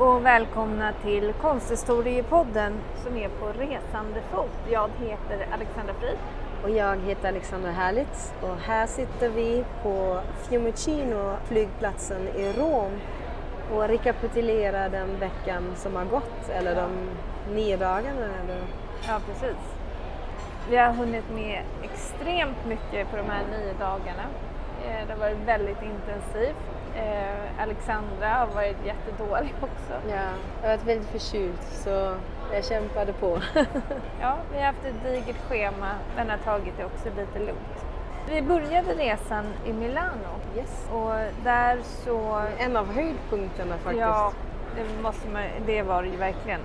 Och välkomna till Konsthistoriepodden som är på resande fot. Jag heter Alexandra Frid. Och jag heter Alexandra Herlitz och här sitter vi på Fiumicino flygplatsen i Rom och rekapitulerar den veckan som har gått, eller de nio dagarna. Eller? Ja, precis. Vi har hunnit med extremt mycket på de här nio dagarna. Eh, det har varit väldigt intensivt. Eh, Alexandra har varit jättedålig också. Ja, jag har varit väldigt förkyld så jag kämpade på. ja, vi har haft ett digert schema men har tagit det också lite lugnt. Vi började resan i Milano yes. och där så... En av höjdpunkterna faktiskt. Ja, det, måste man, det var det ju verkligen.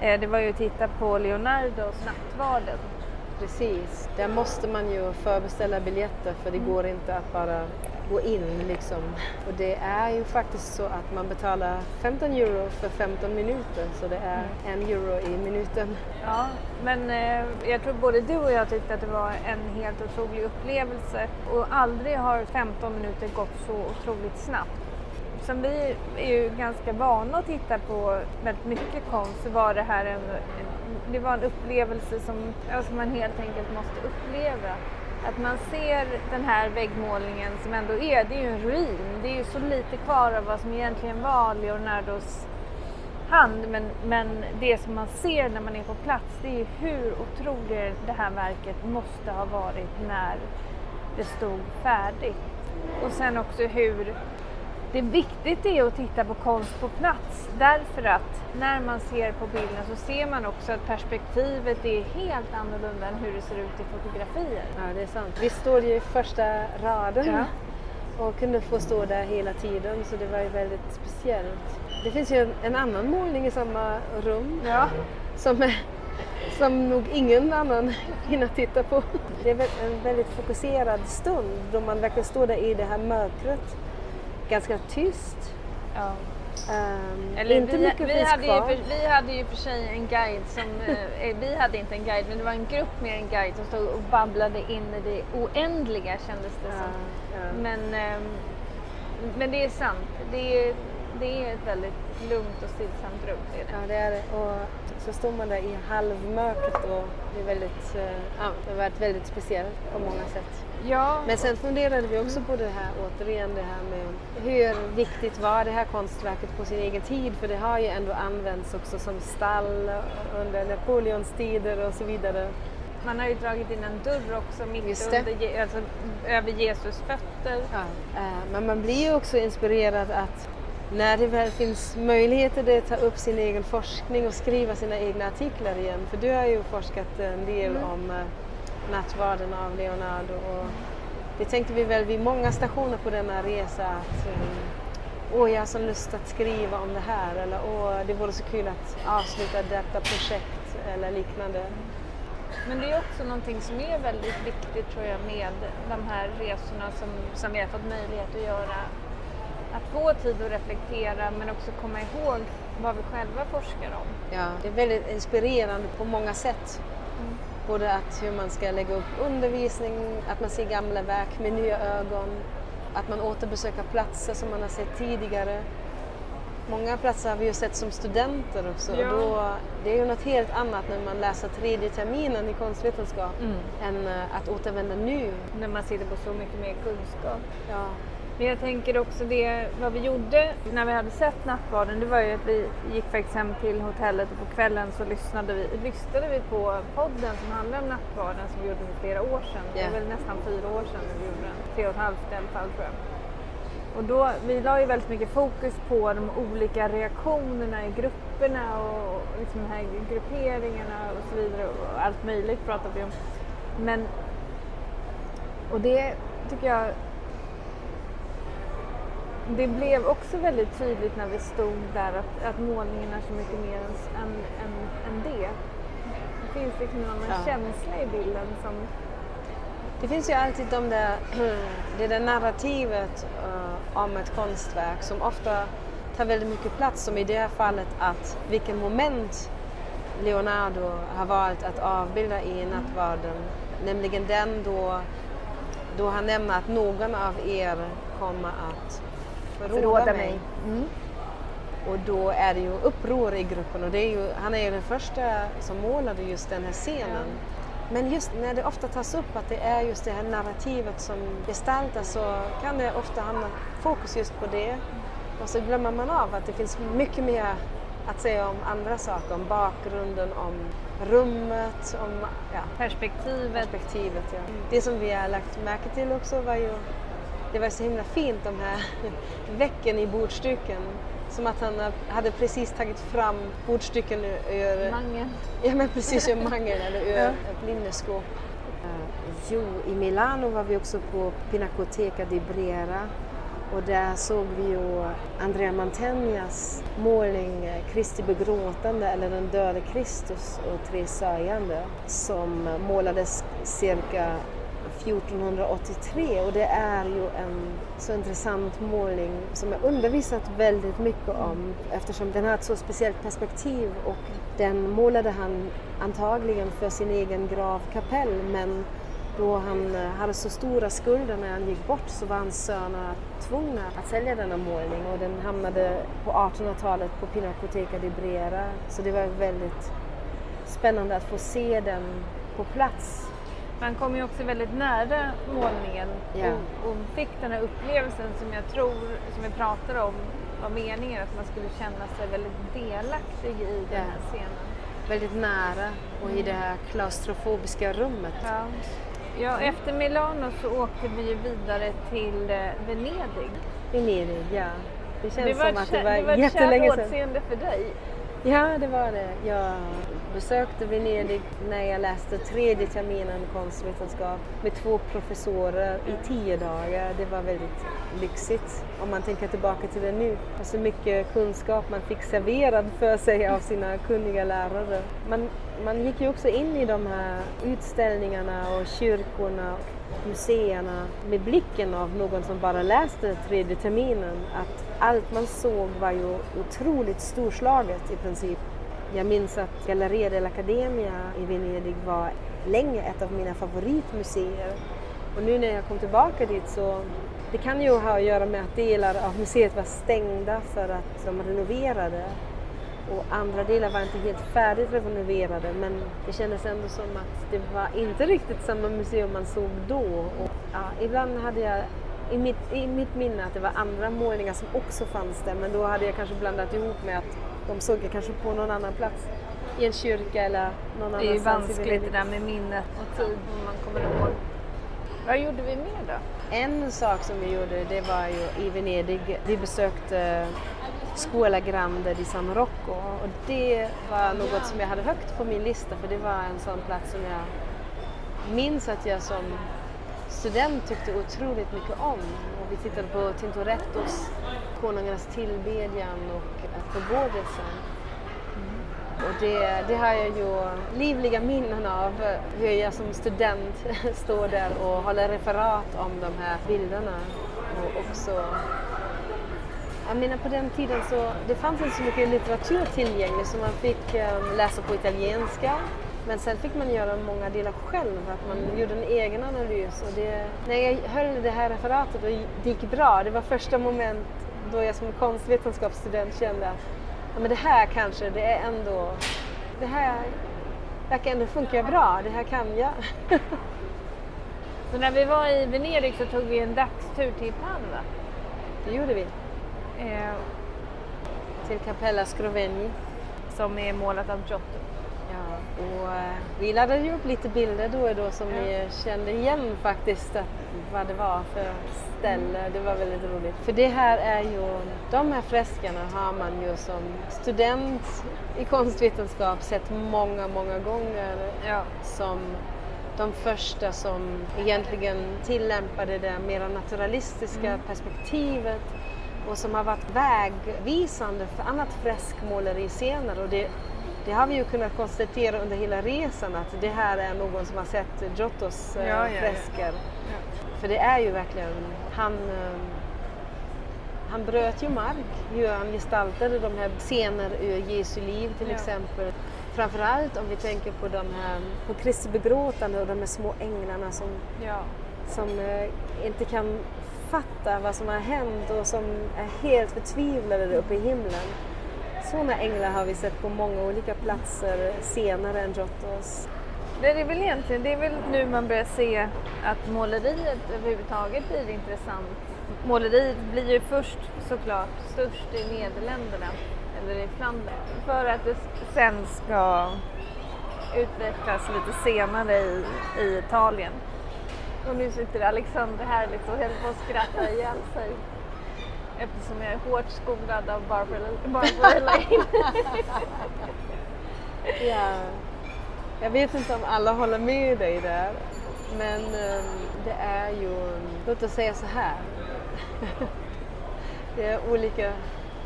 Eh, det var ju att titta på Leonardos Nattvarden. Precis, där måste man ju förbeställa biljetter för det mm. går inte att bara gå in liksom. Och det är ju faktiskt så att man betalar 15 euro för 15 minuter så det är en euro i minuten. Ja, men eh, jag tror både du och jag tyckte att det var en helt otrolig upplevelse och aldrig har 15 minuter gått så otroligt snabbt. Som vi är ju ganska vana att titta på väldigt mycket konst så var det här en, en det var en upplevelse som alltså man helt enkelt måste uppleva att man ser den här väggmålningen som ändå är, det är ju en ruin. Det är ju så lite kvar av vad som egentligen var Leonardos hand. Men, men det som man ser när man är på plats det är ju hur otroligt det här verket måste ha varit när det stod färdigt. Och sen också hur det viktigt är att titta på konst på plats därför att när man ser på bilden så ser man också att perspektivet är helt annorlunda än hur det ser ut i fotografier. Ja, det är sant. Vi står ju i första raden ja. och kunde få stå där hela tiden så det var ju väldigt speciellt. Det finns ju en annan målning i samma rum ja. som, är, som nog ingen annan hinner titta på. Det är en väldigt fokuserad stund då man verkligen står där i det här mörkret ganska tyst. Ja. Um, Eller inte vi, mycket vi hade, kvar. Ju för, vi hade ju för sig en guide som, eh, eh, vi hade inte en guide men det var en grupp med en guide som stod och babblade in i det oändliga kändes det som. Ja. Men, eh, men det är sant, det är, det är ett väldigt lugnt och stillsamt rum. Det det. Ja det är det. Och så står man där i halvmörkret och det är väldigt, eh, ja, det har varit väldigt speciellt på många sätt. Ja. Men sen funderade vi också på det här återigen det här med hur viktigt var det här konstverket på sin egen tid för det har ju ändå använts också som stall under Napoleons tider och så vidare. Man har ju dragit in en dörr också mitt under, alltså, över Jesus fötter. Ja. Eh, men man blir ju också inspirerad att när det väl finns möjligheter att ta upp sin egen forskning och skriva sina egna artiklar igen. För du har ju forskat en del mm. om uh, nattvarden av Leonardo och det tänkte vi väl vid många stationer på denna resa att um, åh, jag har så lust att skriva om det här eller åh, det vore så kul att avsluta detta projekt eller liknande. Men det är också någonting som är väldigt viktigt tror jag med de här resorna som, som vi har fått möjlighet att göra att få tid att reflektera men också komma ihåg vad vi själva forskar om. Ja, det är väldigt inspirerande på många sätt. Mm. Både att hur man ska lägga upp undervisning, att man ser gamla verk med nya ögon, att man återbesöker platser som man har sett tidigare. Många platser har vi ju sett som studenter också ja. då, det är ju något helt annat när man läser tredje terminen i konstvetenskap mm. än uh, att återvända nu. När man sitter på så mycket mer kunskap. Ja. Men jag tänker också det, vad vi gjorde när vi hade sett nattvarden, det var ju att vi gick faktiskt hem till hotellet och på kvällen så lyssnade vi, lyssnade vi på podden som handlar om nattvarden som vi gjorde för flera år sedan. Yeah. Det är väl nästan fyra år sedan vi gjorde den, tre och ett halvt i alla fall tror jag. Och då, vi la ju väldigt mycket fokus på de olika reaktionerna i grupperna och liksom de här grupperingarna och så vidare och allt möjligt pratade vi om. Men, och det tycker jag det blev också väldigt tydligt när vi stod där att, att målningen är så mycket mer än, än finns liksom någon Ja. känsla i bilden som... Det finns ju alltid de där, det där narrativet eh, om ett konstverk som ofta tar väldigt mycket plats, som i det här fallet att vilken moment Leonardo har valt att avbilda i nattvarden, nämligen den då, då han nämner att någon av er kommer att förråda, mig. Mm. Och då är det ju uppror i gruppen och det är ju, han är ju den första som målade just den här scenen. Men just när det ofta tas upp att det är just det här narrativet som gestaltas så kan det ofta hamna fokus just på det. Och så glömmer man av att det finns mycket mer att säga om andra saker, om bakgrunden, om rummet, om ja, Perspektivet. perspektivet. Ja. Det som vi har lagt märke till också var ju, det var så himla fint de här vecken i bordstycken. Som att han hade precis tagit fram bordstycken ur, Mangen. Ja men precis, ur mangel eller ur Ja. ett linneskåp. Eh, jo, i Milano var vi också på Pinacoteca di Brera och där såg vi ju Andrea Mantegnas målning eh, Kristi begråtande eller Den döde Kristus och tre sörjande som målades cirka 1483 och det är ju en så intressant målning som jag undervisat väldigt mycket om eftersom den har ett så speciellt perspektiv och den målade han antagligen för sin egen gravkapell men då han eh, hade så stora skulder när han gick bort så var hans söner tvungna att sälja denna målning och den hamnade på 1800-talet på Pinacoteca di Brera. Så det var väldigt spännande att få se den på plats Man kom ju också väldigt nära målningen Ja. och, och fick den här upplevelsen som jag tror, som vi pratade om, var meningen att man skulle känna sig väldigt delaktig i den Ja. här scenen. väldigt nära och i det här klaustrofobiska rummet. Ja. Ja, efter Milano så åkte vi ju vidare till eh, Venedig. Venedig, ja. Det känns Det som att det var, det var ett jättelänge kärt sedan. återseende för dig. Ja, det var det. Jag besökte Venedig när jag läste tredje terminen konstvetenskap med två professorer i tio dagar. Det var väldigt lyxigt om man tänker tillbaka till det nu. Och så mycket kunskap man fick serverad för sig av sina kunniga lärare. Man, man gick ju också in i de här utställningarna och kyrkorna och museerna med blicken av någon som bara läste tredje terminen. Att allt man såg var ju otroligt storslaget i princip. Jag minns att Galleria dell'Accademia i Venedig var länge ett av mina favoritmuseer. Och nu när jag kom tillbaka dit så det kan ju ha att göra med att delar av museet var stängda för att de renoverade och andra delar var inte helt färdigt renoverade men det kändes ändå som att det var inte riktigt samma museum man såg då. Och, ja, ibland hade jag i mitt, i mitt minne att det var andra målningar som också fanns där men då hade jag kanske blandat ihop med att de såg jag kanske på någon annan plats. I en kyrka eller någon Det är ju annanstans vanskligt det där med minnet och tid, man kommer ihåg. Vad gjorde vi mer då? En sak som vi gjorde det var ju i Venedig, vi besökte Scuola Grande di San Rocco och det var något som jag hade högt på min lista för det var en sån plats som jag minns att jag som student tyckte otroligt mycket om. Och vi tittade på Tintorettos Konungarnas tillbedjan och Förgådelsen. Och det, det har jag ju livliga minnen av hur jag som student står där och håller referat om de här bilderna. Och också, jag menar på den tiden så det fanns inte så mycket litteratur tillgänglig så man fick eh, läsa på italienska. Men sen fick man göra många delar själv, att man gjorde en egen analys. Och det, när jag höll det här referatet och det gick bra, det var första moment då jag som konstvetenskapsstudent kände att ja, men det här kanske, det är ändå, det här verkar ändå funka bra, det här kan jag. Så när vi var i Venedig så tog vi en dagstur till Padua. Det gjorde vi. Eh, Till Capella Scrovegni. som är målat av Giotto. Ja, och eh, vi laddade ju upp lite bilder då och då som Ja. vi kände igen faktiskt att, vad det var för ställe. Det var väldigt roligt. För det här är ju, de här freskerna har man ju som student i konstvetenskap sett många, många gånger Ja. som de första som egentligen tillämpade det mera naturalistiska perspektivet och som har varit vägvisande för annat freskmåleri senare. Och det det har vi ju kunnat konstatera under hela resan att det här är någon som har sett Giottos eh, Ja, ja, ja. fresker. För det är ju verkligen, han, eh, han bröt ju mark hur han gestaltade de här scener ur Jesu liv till Ja. exempel. Framförallt om vi tänker på de här, på Kristi begråtande och de här små änglarna som, Ja. som eh, inte kan fatta vad som har hänt och som är helt förtvivlade uppe i himlen. Sådana änglar har vi sett på många olika platser senare än Giottos. Det är väl egentligen, det är väl nu man börjar se att måleriet överhuvudtaget blir intressant. Måleriet blir ju först såklart störst i Nederländerna, eller i Flandern, för att det sen ska utvecklas lite senare i, i Italien. Och nu sitter Alexander här liksom och höll på att skratta ihjäl sig. Eftersom jag är hårt skolad av Barbara, Barbara Lane. Ja. Jag vet inte om alla håller med dig där. Men eh, det är ju, låt oss säga så här. det är olika,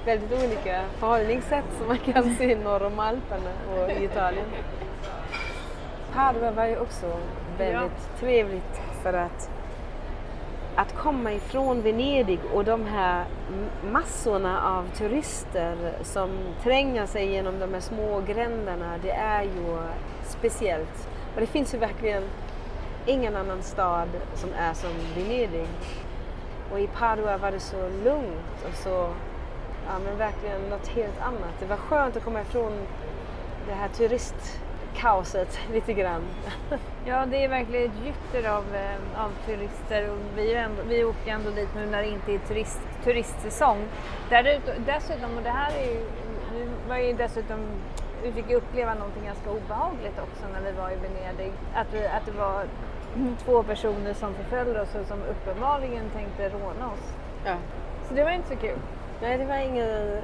väldigt olika förhållningssätt som man kan se norr om Alperna och i Italien. Padua var ju också väldigt trevligt för att att komma ifrån Venedig och de här massorna av turister som tränger sig genom de här små gränderna, det är ju speciellt. Och det finns ju verkligen ingen annan stad som är som Venedig. Och i Padua var det så lugnt och så, ja men verkligen något helt annat. Det var skönt att komma ifrån det här turist turistkaoset lite grann. Ja, det är verkligen ett gytter av, eh, av turister och vi, ändå, vi åker ändå dit nu när det inte är turist, turistsäsong. Där, dessutom, och det här är ju, vi var ju dessutom, vi fick uppleva någonting ganska obehagligt också när vi var i Venedig. Att, vi, att det var två personer som förföljde oss och som uppenbarligen tänkte råna oss. Ja. Så det var inte så kul. Nej, det var ingen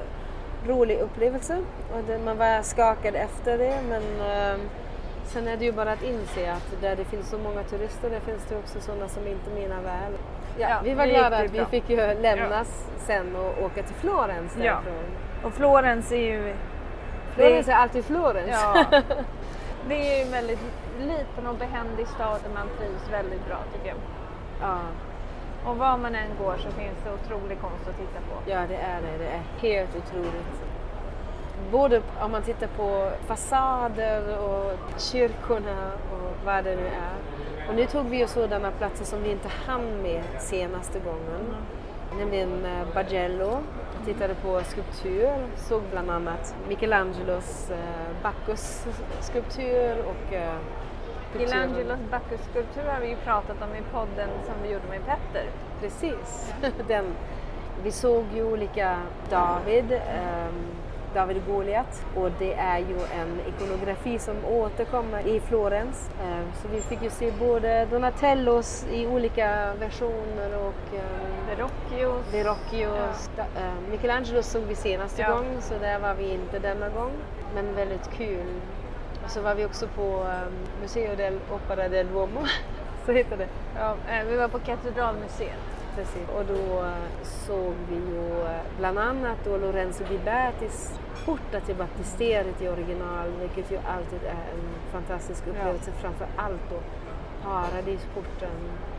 rolig upplevelse och det, man var skakad efter det men eh, sen är det ju bara att inse att där det finns så många turister där finns det också sådana som inte menar väl. Ja, Ja, vi var glada att vi fick ju lämnas sen och åka till Florens Ja. därifrån. Och Florens är ju... Florens är alltid Florens. Ja, det är ju en väldigt liten och behändig stad där man trivs väldigt bra tycker jag. ja. Och var man än går så finns det otrolig konst att titta på. Ja, det är det. Det är helt otroligt. Både om man tittar på fasader och kyrkorna och vad det nu är. Och nu tog vi ju sådana platser som vi inte hann med senaste gången. Nämligen eh, Bargello. Tittade på skulptur. Såg bland annat Michelangelos eh, Bacchus skulptur och eh, Michelangelos Bacchus-skulptur har vi ju pratat om i podden som vi gjorde med Petter. Precis. Den, vi såg ju olika David, ehm, David Goliat och det är ju en ikonografi som återkommer i Florens. Ehm, så vi fick ju se både Donatellos i olika versioner och ehm, Verrocchios. Verrocchios. Da- ehm, Michelangelo såg vi senaste Ja. gång så där var vi inte denna gång. Men väldigt kul. Och så var vi också på um, Museo del Opera del Duomo. så heter det. Ja, eh, vi var på Katedralmuseet. Precis. Och då eh, såg vi ju eh, bland annat då Lorenzo Ghibertis porta till baptisteriet i original, vilket ju alltid är en fantastisk upplevelse. Framför allt då Paradisporten.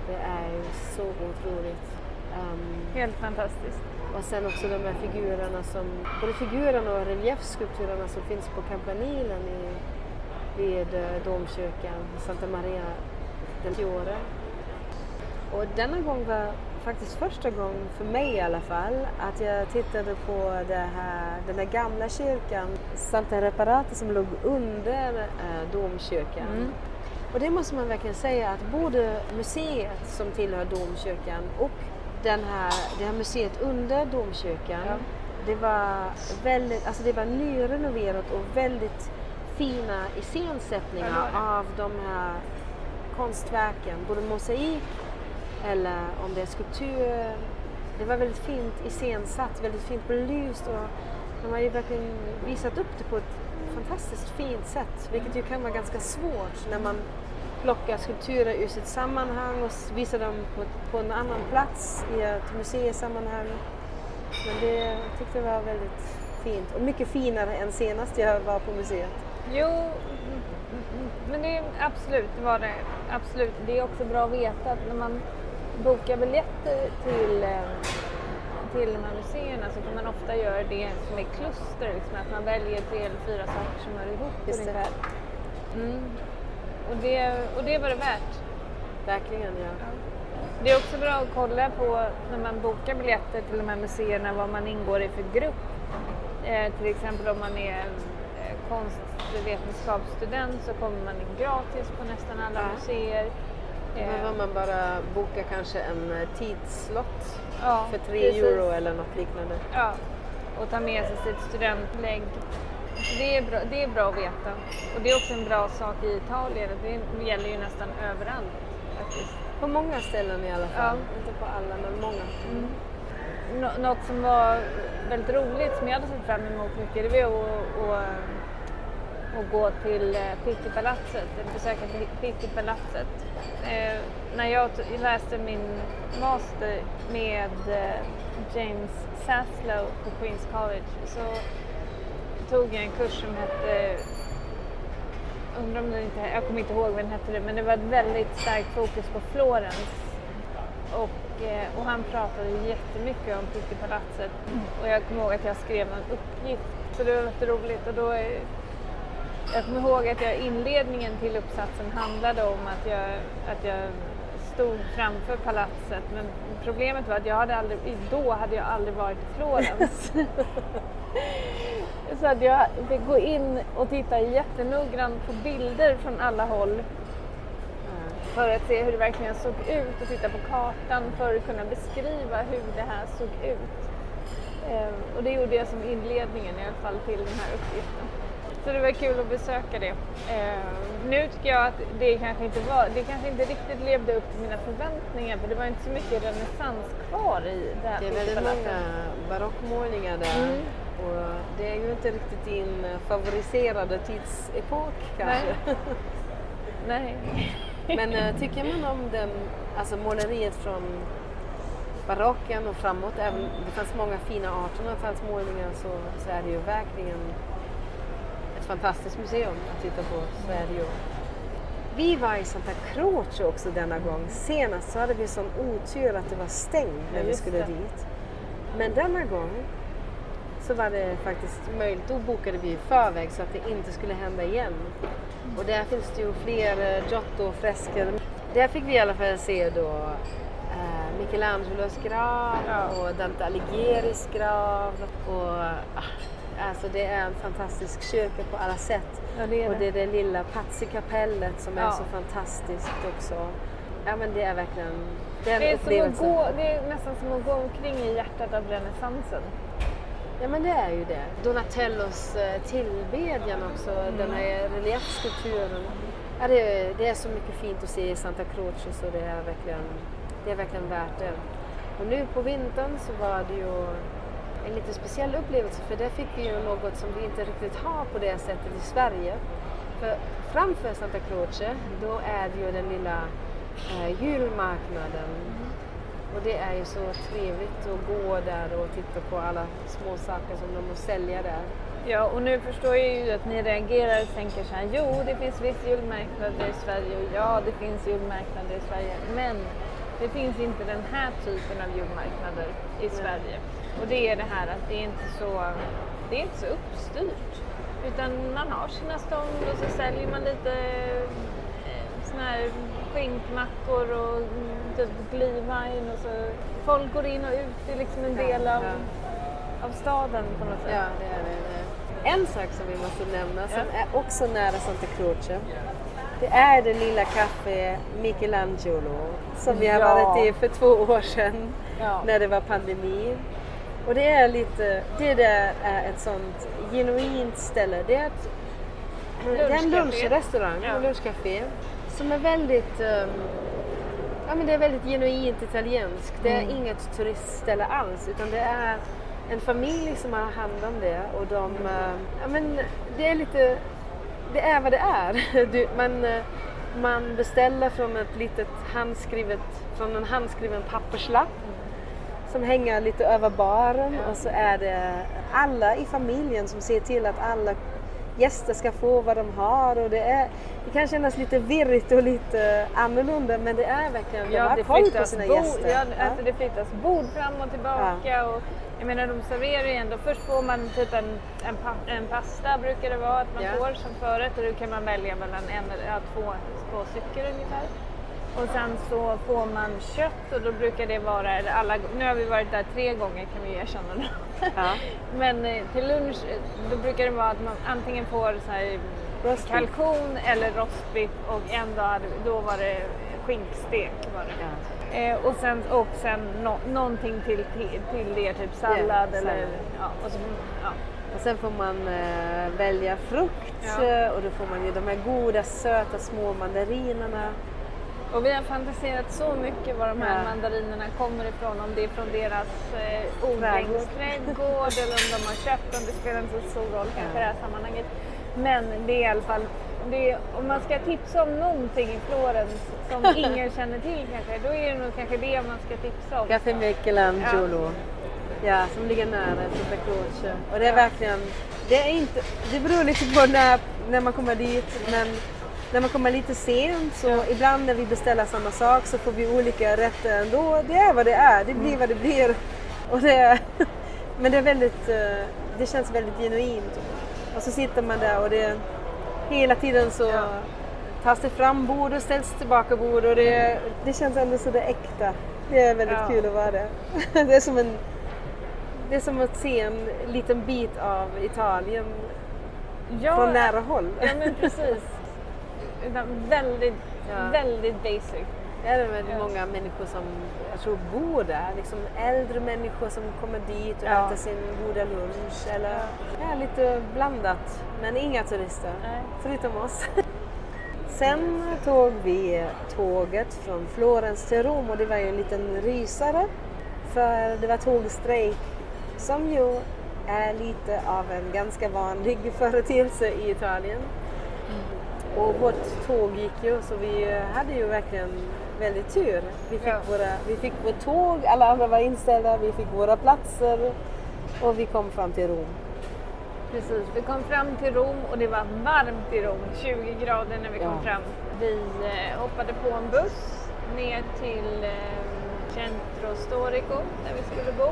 Det är ju så otroligt. Ehm, Helt fantastiskt. och sen också de här figurerna som, både figurerna och reliefskulpturerna som finns på Campanilen i, vid eh, domkyrkan, Santa Maria del Fiore. Och denna gång var faktiskt första gången, för mig i alla fall, att jag tittade på här, den här gamla kyrkan, Santa Reparata som låg under eh, domkyrkan. Mm. Och det måste man verkligen säga att både museet som tillhör domkyrkan och den här, det här museet under domkyrkan, Ja. det var väldigt, alltså det var nyrenoverat och väldigt fina iscensättningar av de här konstverken, både mosaik eller om det är skulptur. Det var väldigt fint iscensatt, väldigt fint belyst och de har ju verkligen visat upp det på ett fantastiskt fint sätt, vilket ju kan vara ganska svårt när man plockar skulpturer ur sitt sammanhang och visar dem på, på en annan plats i ett museisammanhang. Men det jag tyckte jag var väldigt fint och mycket finare än senast jag var på museet. Jo, men det är absolut, det var det absolut. Det är också bra att veta att när man bokar biljetter till, eh, till de här museerna så kan man ofta göra det som är kluster, liksom, att man väljer tre eller fyra saker som hör ihop Just ungefär. Mm. Och, det, och det var det värt. Verkligen ja. Det är också bra att kolla på när man bokar biljetter till de här museerna vad man ingår i för grupp. Eh, till exempel om man är eh, konstvetenskapsstudent så kommer man in gratis på nästan alla Ja. museer. Eh, om man bara bokar kanske en eh, tidslott ja, för 3 precis. euro eller något liknande. Ja, och ta med sig sitt studentlägg. Det är, bra, det är bra att veta. Och det är också en bra sak i Italien. Det gäller ju nästan överallt faktiskt. På många ställen i alla fall. Ja. Inte på alla men många. Nå- något som var väldigt roligt som jag hade sett fram emot mycket det var att, och gå till eh, Pittipalatset, besöka Pittipalatset. Eh, när jag läste min master med eh, James Saslow på Queens College så tog jag en kurs som hette Undrar om den inte, jag kommer inte ihåg vad den hette det, men det var ett väldigt starkt fokus på Florens. Och, eh, och han pratade jättemycket om Pittipalatset Och jag kommer ihåg att jag skrev en uppgift, så det var väldigt roligt. Och då, eh, jag kommer ihåg att jag, inledningen till uppsatsen handlade om att jag, att jag stod framför palatset. Men problemet var att jag hade aldrig, då hade jag aldrig varit i Florens. Så att jag fick gå in och titta jättenoggrant på bilder från alla håll för att se hur det verkligen såg ut och titta på kartan för att kunna beskriva hur det här såg ut. Eh, och det gjorde jag som inledningen i alla fall till den här uppgiften. Så det var kul att besöka det. Eh, nu tycker jag att det kanske inte var, det kanske inte riktigt levde upp till mina förväntningar för det var inte så mycket renässans kvar i det här Det är väldigt många barockmålningar där. Mm. Och det är ju inte riktigt din favoriserade tidsepok kanske. Nej. Men eh, tycker man om den, alltså måleriet från barocken och framåt, även det fanns många fina 1800-talsmålningar så, så är det ju verkligen ett fantastiskt museum att titta på. Ju. Vi var i Santa Croce också denna gång. Senast så hade vi sån otur att det var stängt när Ja, vi skulle det. dit. Men denna gång så var det faktiskt möjligt. Då bokade vi i förväg så att det inte skulle hända igen. Och där finns det ju fler eh, Giotto-fresker. Där fick vi i alla fall se då eh, Michelangelos grav Ja. och Dante Alighieri's grav. Och, ah, alltså det är en fantastisk kyrka på alla sätt. Ja, det är och det. det är det lilla Pazzi-kapellet som är Ja. så fantastiskt också. Ja men det är verkligen den Det är, som att gå, det är nästan som att gå omkring i hjärtat av renässansen. Ja men det är ju det. Donatellos eh, tillbedjan också, den här reliefskulpturen. Ja, det, är, det är så mycket fint att se i Santa Croce så det är verkligen, det är verkligen värt det. Och nu på vintern så var det ju en lite speciell upplevelse för där fick vi ju något som vi inte riktigt har på det sättet i Sverige. För framför Santa Croce då är det ju den lilla eh, julmarknaden och det är ju så trevligt att gå där och titta på alla små saker som de säljer där. Ja, och nu förstår jag ju att ni reagerar och tänker så här, jo det finns visst julmarknader i Sverige och ja det finns julmarknader i Sverige, men det finns inte den här typen av julmarknader i Sverige. Och det är det här att det är inte så, det är inte så uppstyrt. Utan man har sina stånd och så säljer man lite eh, såna här skinkmackor och mm, typ glühwein och så. Folk går in och ut, det är liksom en del av, av staden på något sätt. Ja, det är det. En sak som vi måste nämna som Ja. är också nära Santa Croce. Det är det lilla café Michelangelo som vi har Ja. varit i för två år sedan Ja. när det var pandemi. Och det är lite, det där är ett sånt genuint ställe. Det är, ett, det är en lunchrestaurang, Ja. en lunchcafé som är väldigt ehm, Ja, men det är väldigt genuint italienskt. Det är Mm. inget turistställe alls utan det är en familj som har hand om det och de, eh, ja, men det är lite, det är vad det är. Du, man, eh, man beställer från ett litet handskrivet, från en handskriven papperslapp som hänger lite över baren och så är det alla i familjen som ser till att alla gäster ska få vad de har och det, är, det kan kännas lite virrigt och lite annorlunda men det är verkligen, de har koll på sina bord, gäster. Ja, alltså det flyttas bord fram och tillbaka Ja. och jag menar de serverar ju ändå, först får man typ en, en, en pasta brukar det vara att man Ja. får som förrätt och då kan man välja mellan en eller ja, två, två stycken ungefär. Och sen så får man kött och då brukar det vara, eller alla, nu har vi varit där tre gånger kan vi erkänna det. Ja. Men eh, till lunch eh, då brukar det vara att man antingen får så här, Rostbiff. kalkon eller rostbiff och en dag hade då var det skinkstek. Var det. Ja. Eh, och sen, och sen nå någonting till, till, till det, typ sallad Ja, eller sallad. ja, och så, ja. Och sen får man eh, välja frukt Ja. eh, och då får man ju de här goda söta små mandarinerna. Och vi har fantiserat så mycket var de här Ja. mandarinerna kommer ifrån, om det är från deras eh, Trädgård. odlingsträdgård eller om de har köpt dem, det spelar inte så stor roll kanske i det här sammanhanget. Men det är i alla fall, är, om man ska tipsa om någonting i Florens som ingen känner till kanske, då är det nog kanske det man ska tipsa om. Café Michelangelo. Ja. som ligger nära Santa Croce. Och det är verkligen, det är inte, det beror lite på när, när man kommer dit men när man kommer lite sent så ibland när vi beställer samma sak så får vi olika rätter ändå. Det är vad det är, det blir vad det blir. Och det är, men det är väldigt, eh, det känns väldigt genuint. Och så sitter man där och det hela tiden så Ja. tas det fram bord och ställs tillbaka bord och det, det känns ändå så det äkta. Det är väldigt Ja. kul att vara där. Det är som en det är som att se en liten bit av Italien Ja, från nära håll. Ja men precis. Utan väldigt, Ja. väldigt basic. Det är väldigt många människor som jag tror bor där. Liksom äldre människor som kommer dit och Ja. äter sin goda lunch. Eller, ja, lite blandat. Men inga turister, Nej. förutom oss. Sen tog vi tåget från Florens till Rom och det var ju en liten rysare. För det var tågstrejk som ju är lite av en ganska vanlig företeelse i Italien. Och vårt tåg gick ju så vi hade ju verkligen väldigt tur. Vi fick, Ja. våra, vi fick vårt tåg, alla andra var inställda, vi fick våra platser och vi kom fram till Rom. Precis, vi kom fram till Rom och det var varmt i Rom, 20 grader när vi kom Ja. fram. Vi eh, hoppade på en buss ner till eh, Centro Storico där vi skulle bo.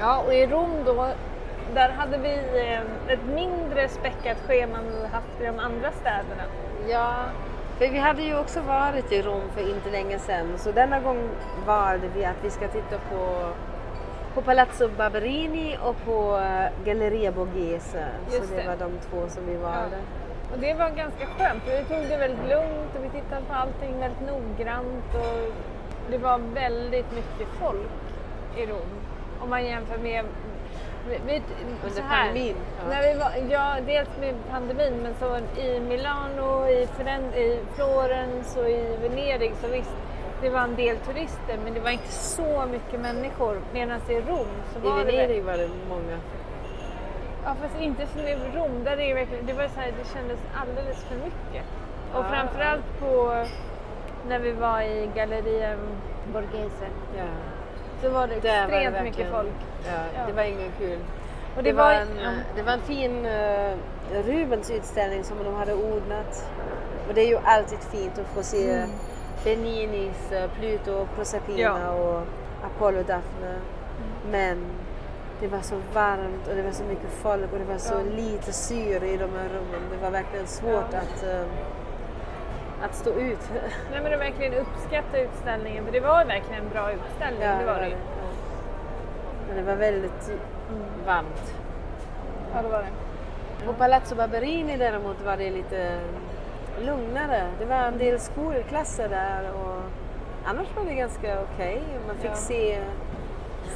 Ja, och i Rom då, där hade vi eh, ett mindre späckat schema än vi haft i de andra städerna. Ja, för vi hade ju också varit i Rom för inte länge sedan så denna gång valde vi att vi ska titta på, på Palazzo Barberini och på eh, Galleria Borghese. Så Just det, det. var de två som vi valde. Och det var ganska skönt för vi tog det väldigt lugnt och vi tittade på allting väldigt noggrant och det var väldigt mycket folk i Rom. Om man jämför med vi, Under pandemin, ja. När vi var, ja, dels med pandemin men så i Milano, i, i Florens och i Venedig så visst, det var en del turister men det var inte så mycket människor. Medan i Rom så I var det... Venedig var det många. Ja fast inte som i Rom, där är det verkligen, det var så här, det kändes alldeles för mycket. Och Ja, framförallt på när vi var i Galleria Borghese Ja. Så var det Där var det extremt mycket folk. Ja, Ja. Det var ingen kul. Och Det, var en, ja, det var en fin uh, Rubens utställning som de hade ordnat. Och det är ju alltid fint att få se Mm. Beninis uh, Pluto, Proserpina och Apollo Daphne. Men det var så varmt och det var så mycket folk och det var så lite syre i de här rummen. Det var verkligen svårt att, eh, att stå ut. Nej men det verkligen uppskatta utställningen för det var verkligen en bra utställning. det var det. Ja. Men det var väldigt varmt. Ja det var det. På Palazzo Barberini däremot var det lite lugnare. Det var en del skolklasser där och annars var det ganska okej. Man fick Ja. se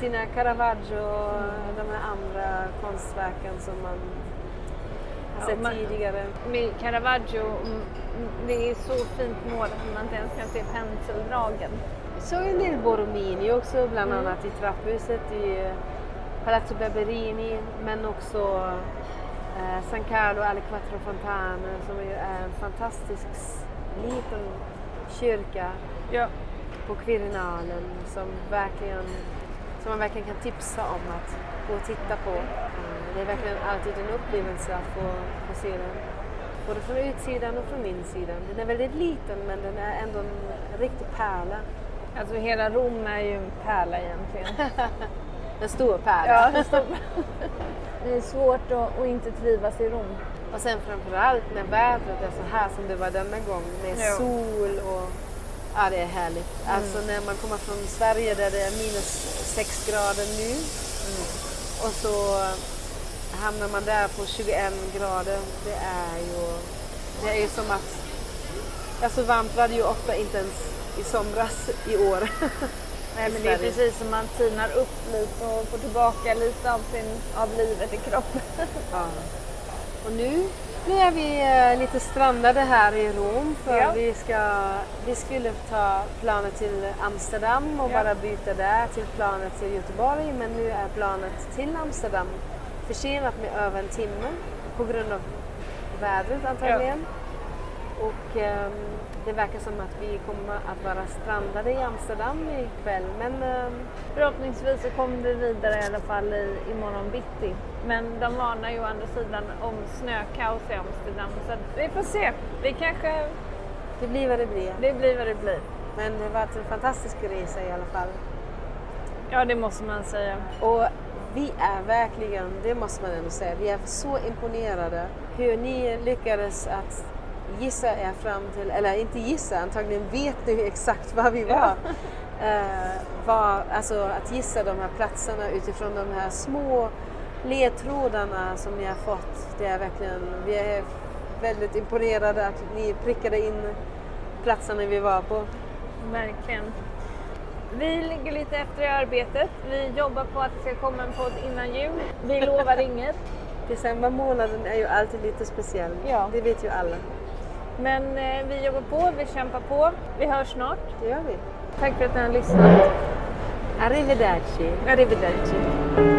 sina Caravaggio och de här andra konstverken som man har Ja, sett man- tidigare. Med Caravaggio, mm, mm, det är så fint mål att man inte ens kan se penseldragen. Vi såg en del Borromini också, bland Mm. annat i trapphuset i Palazzo Barberini, men också eh, San Carlo alle Quattro Fontane som är en fantastisk liten kyrka Ja. på Quirinalen som, verkligen, som man verkligen kan tipsa om att gå och titta på. Eh, det är verkligen alltid en upplevelse att få, få se den. Både från utsidan och från insidan. Den är väldigt liten men den är ändå en riktig pärla. Alltså hela Rom är ju en pärla egentligen. en stor pärla. Ja, en stor Det är svårt att, att inte trivas i Rom. Och sen framförallt när vädret är så här som det var denna gång med ja. sol och ja, det är härligt. Mm. Alltså när man kommer från Sverige där det är minus 6 grader nu mm. och så hamnar man där på 21 grader. Det är ju, det är ju som att, alltså varmt var det ju ofta inte ens i somras i år. Nej men det är precis som man tinar upp lite och får tillbaka lite av, sin, av livet i kroppen. Ja. Och nu, nu är vi eh, lite strandade här i Rom för ja. vi, ska, vi skulle ta planet till Amsterdam och ja. bara byta där till planet till Göteborg men nu är planet till Amsterdam försenat med över en timme på grund av vädret antagligen. Ja. Och um, det verkar som att vi kommer att vara strandade i Amsterdam ikväll. Men um, förhoppningsvis så kommer vi vidare i alla fall i, imorgon bitti. Men de varnar ju å andra sidan om snökaos i Amsterdam så vi får se. Vi kanske... Det blir vad det blir. Det blir vad det blir. Men det har varit en fantastisk resa i alla fall. Ja, det måste man säga. Och vi är verkligen, det måste man ändå säga, vi är så imponerade hur ni lyckades att gissa er fram till, eller inte gissa, antagligen vet ni exakt var vi var. Ja. Uh, var alltså att gissa de här platserna utifrån de här små ledtrådarna som ni har fått. Det är verkligen, vi är väldigt imponerade att ni prickade in platserna vi var på. Verkligen. Vi ligger lite efter i arbetet. Vi jobbar på att det ska komma en podd innan jul. Vi lovar inget. December månaden är ju alltid lite speciell. Ja. Det vet ju alla. Men eh, vi jobbar på, vi kämpar på. Vi hörs snart. Det gör vi. Tack för att ni har lyssnat. Arrivederci. Arrivederci.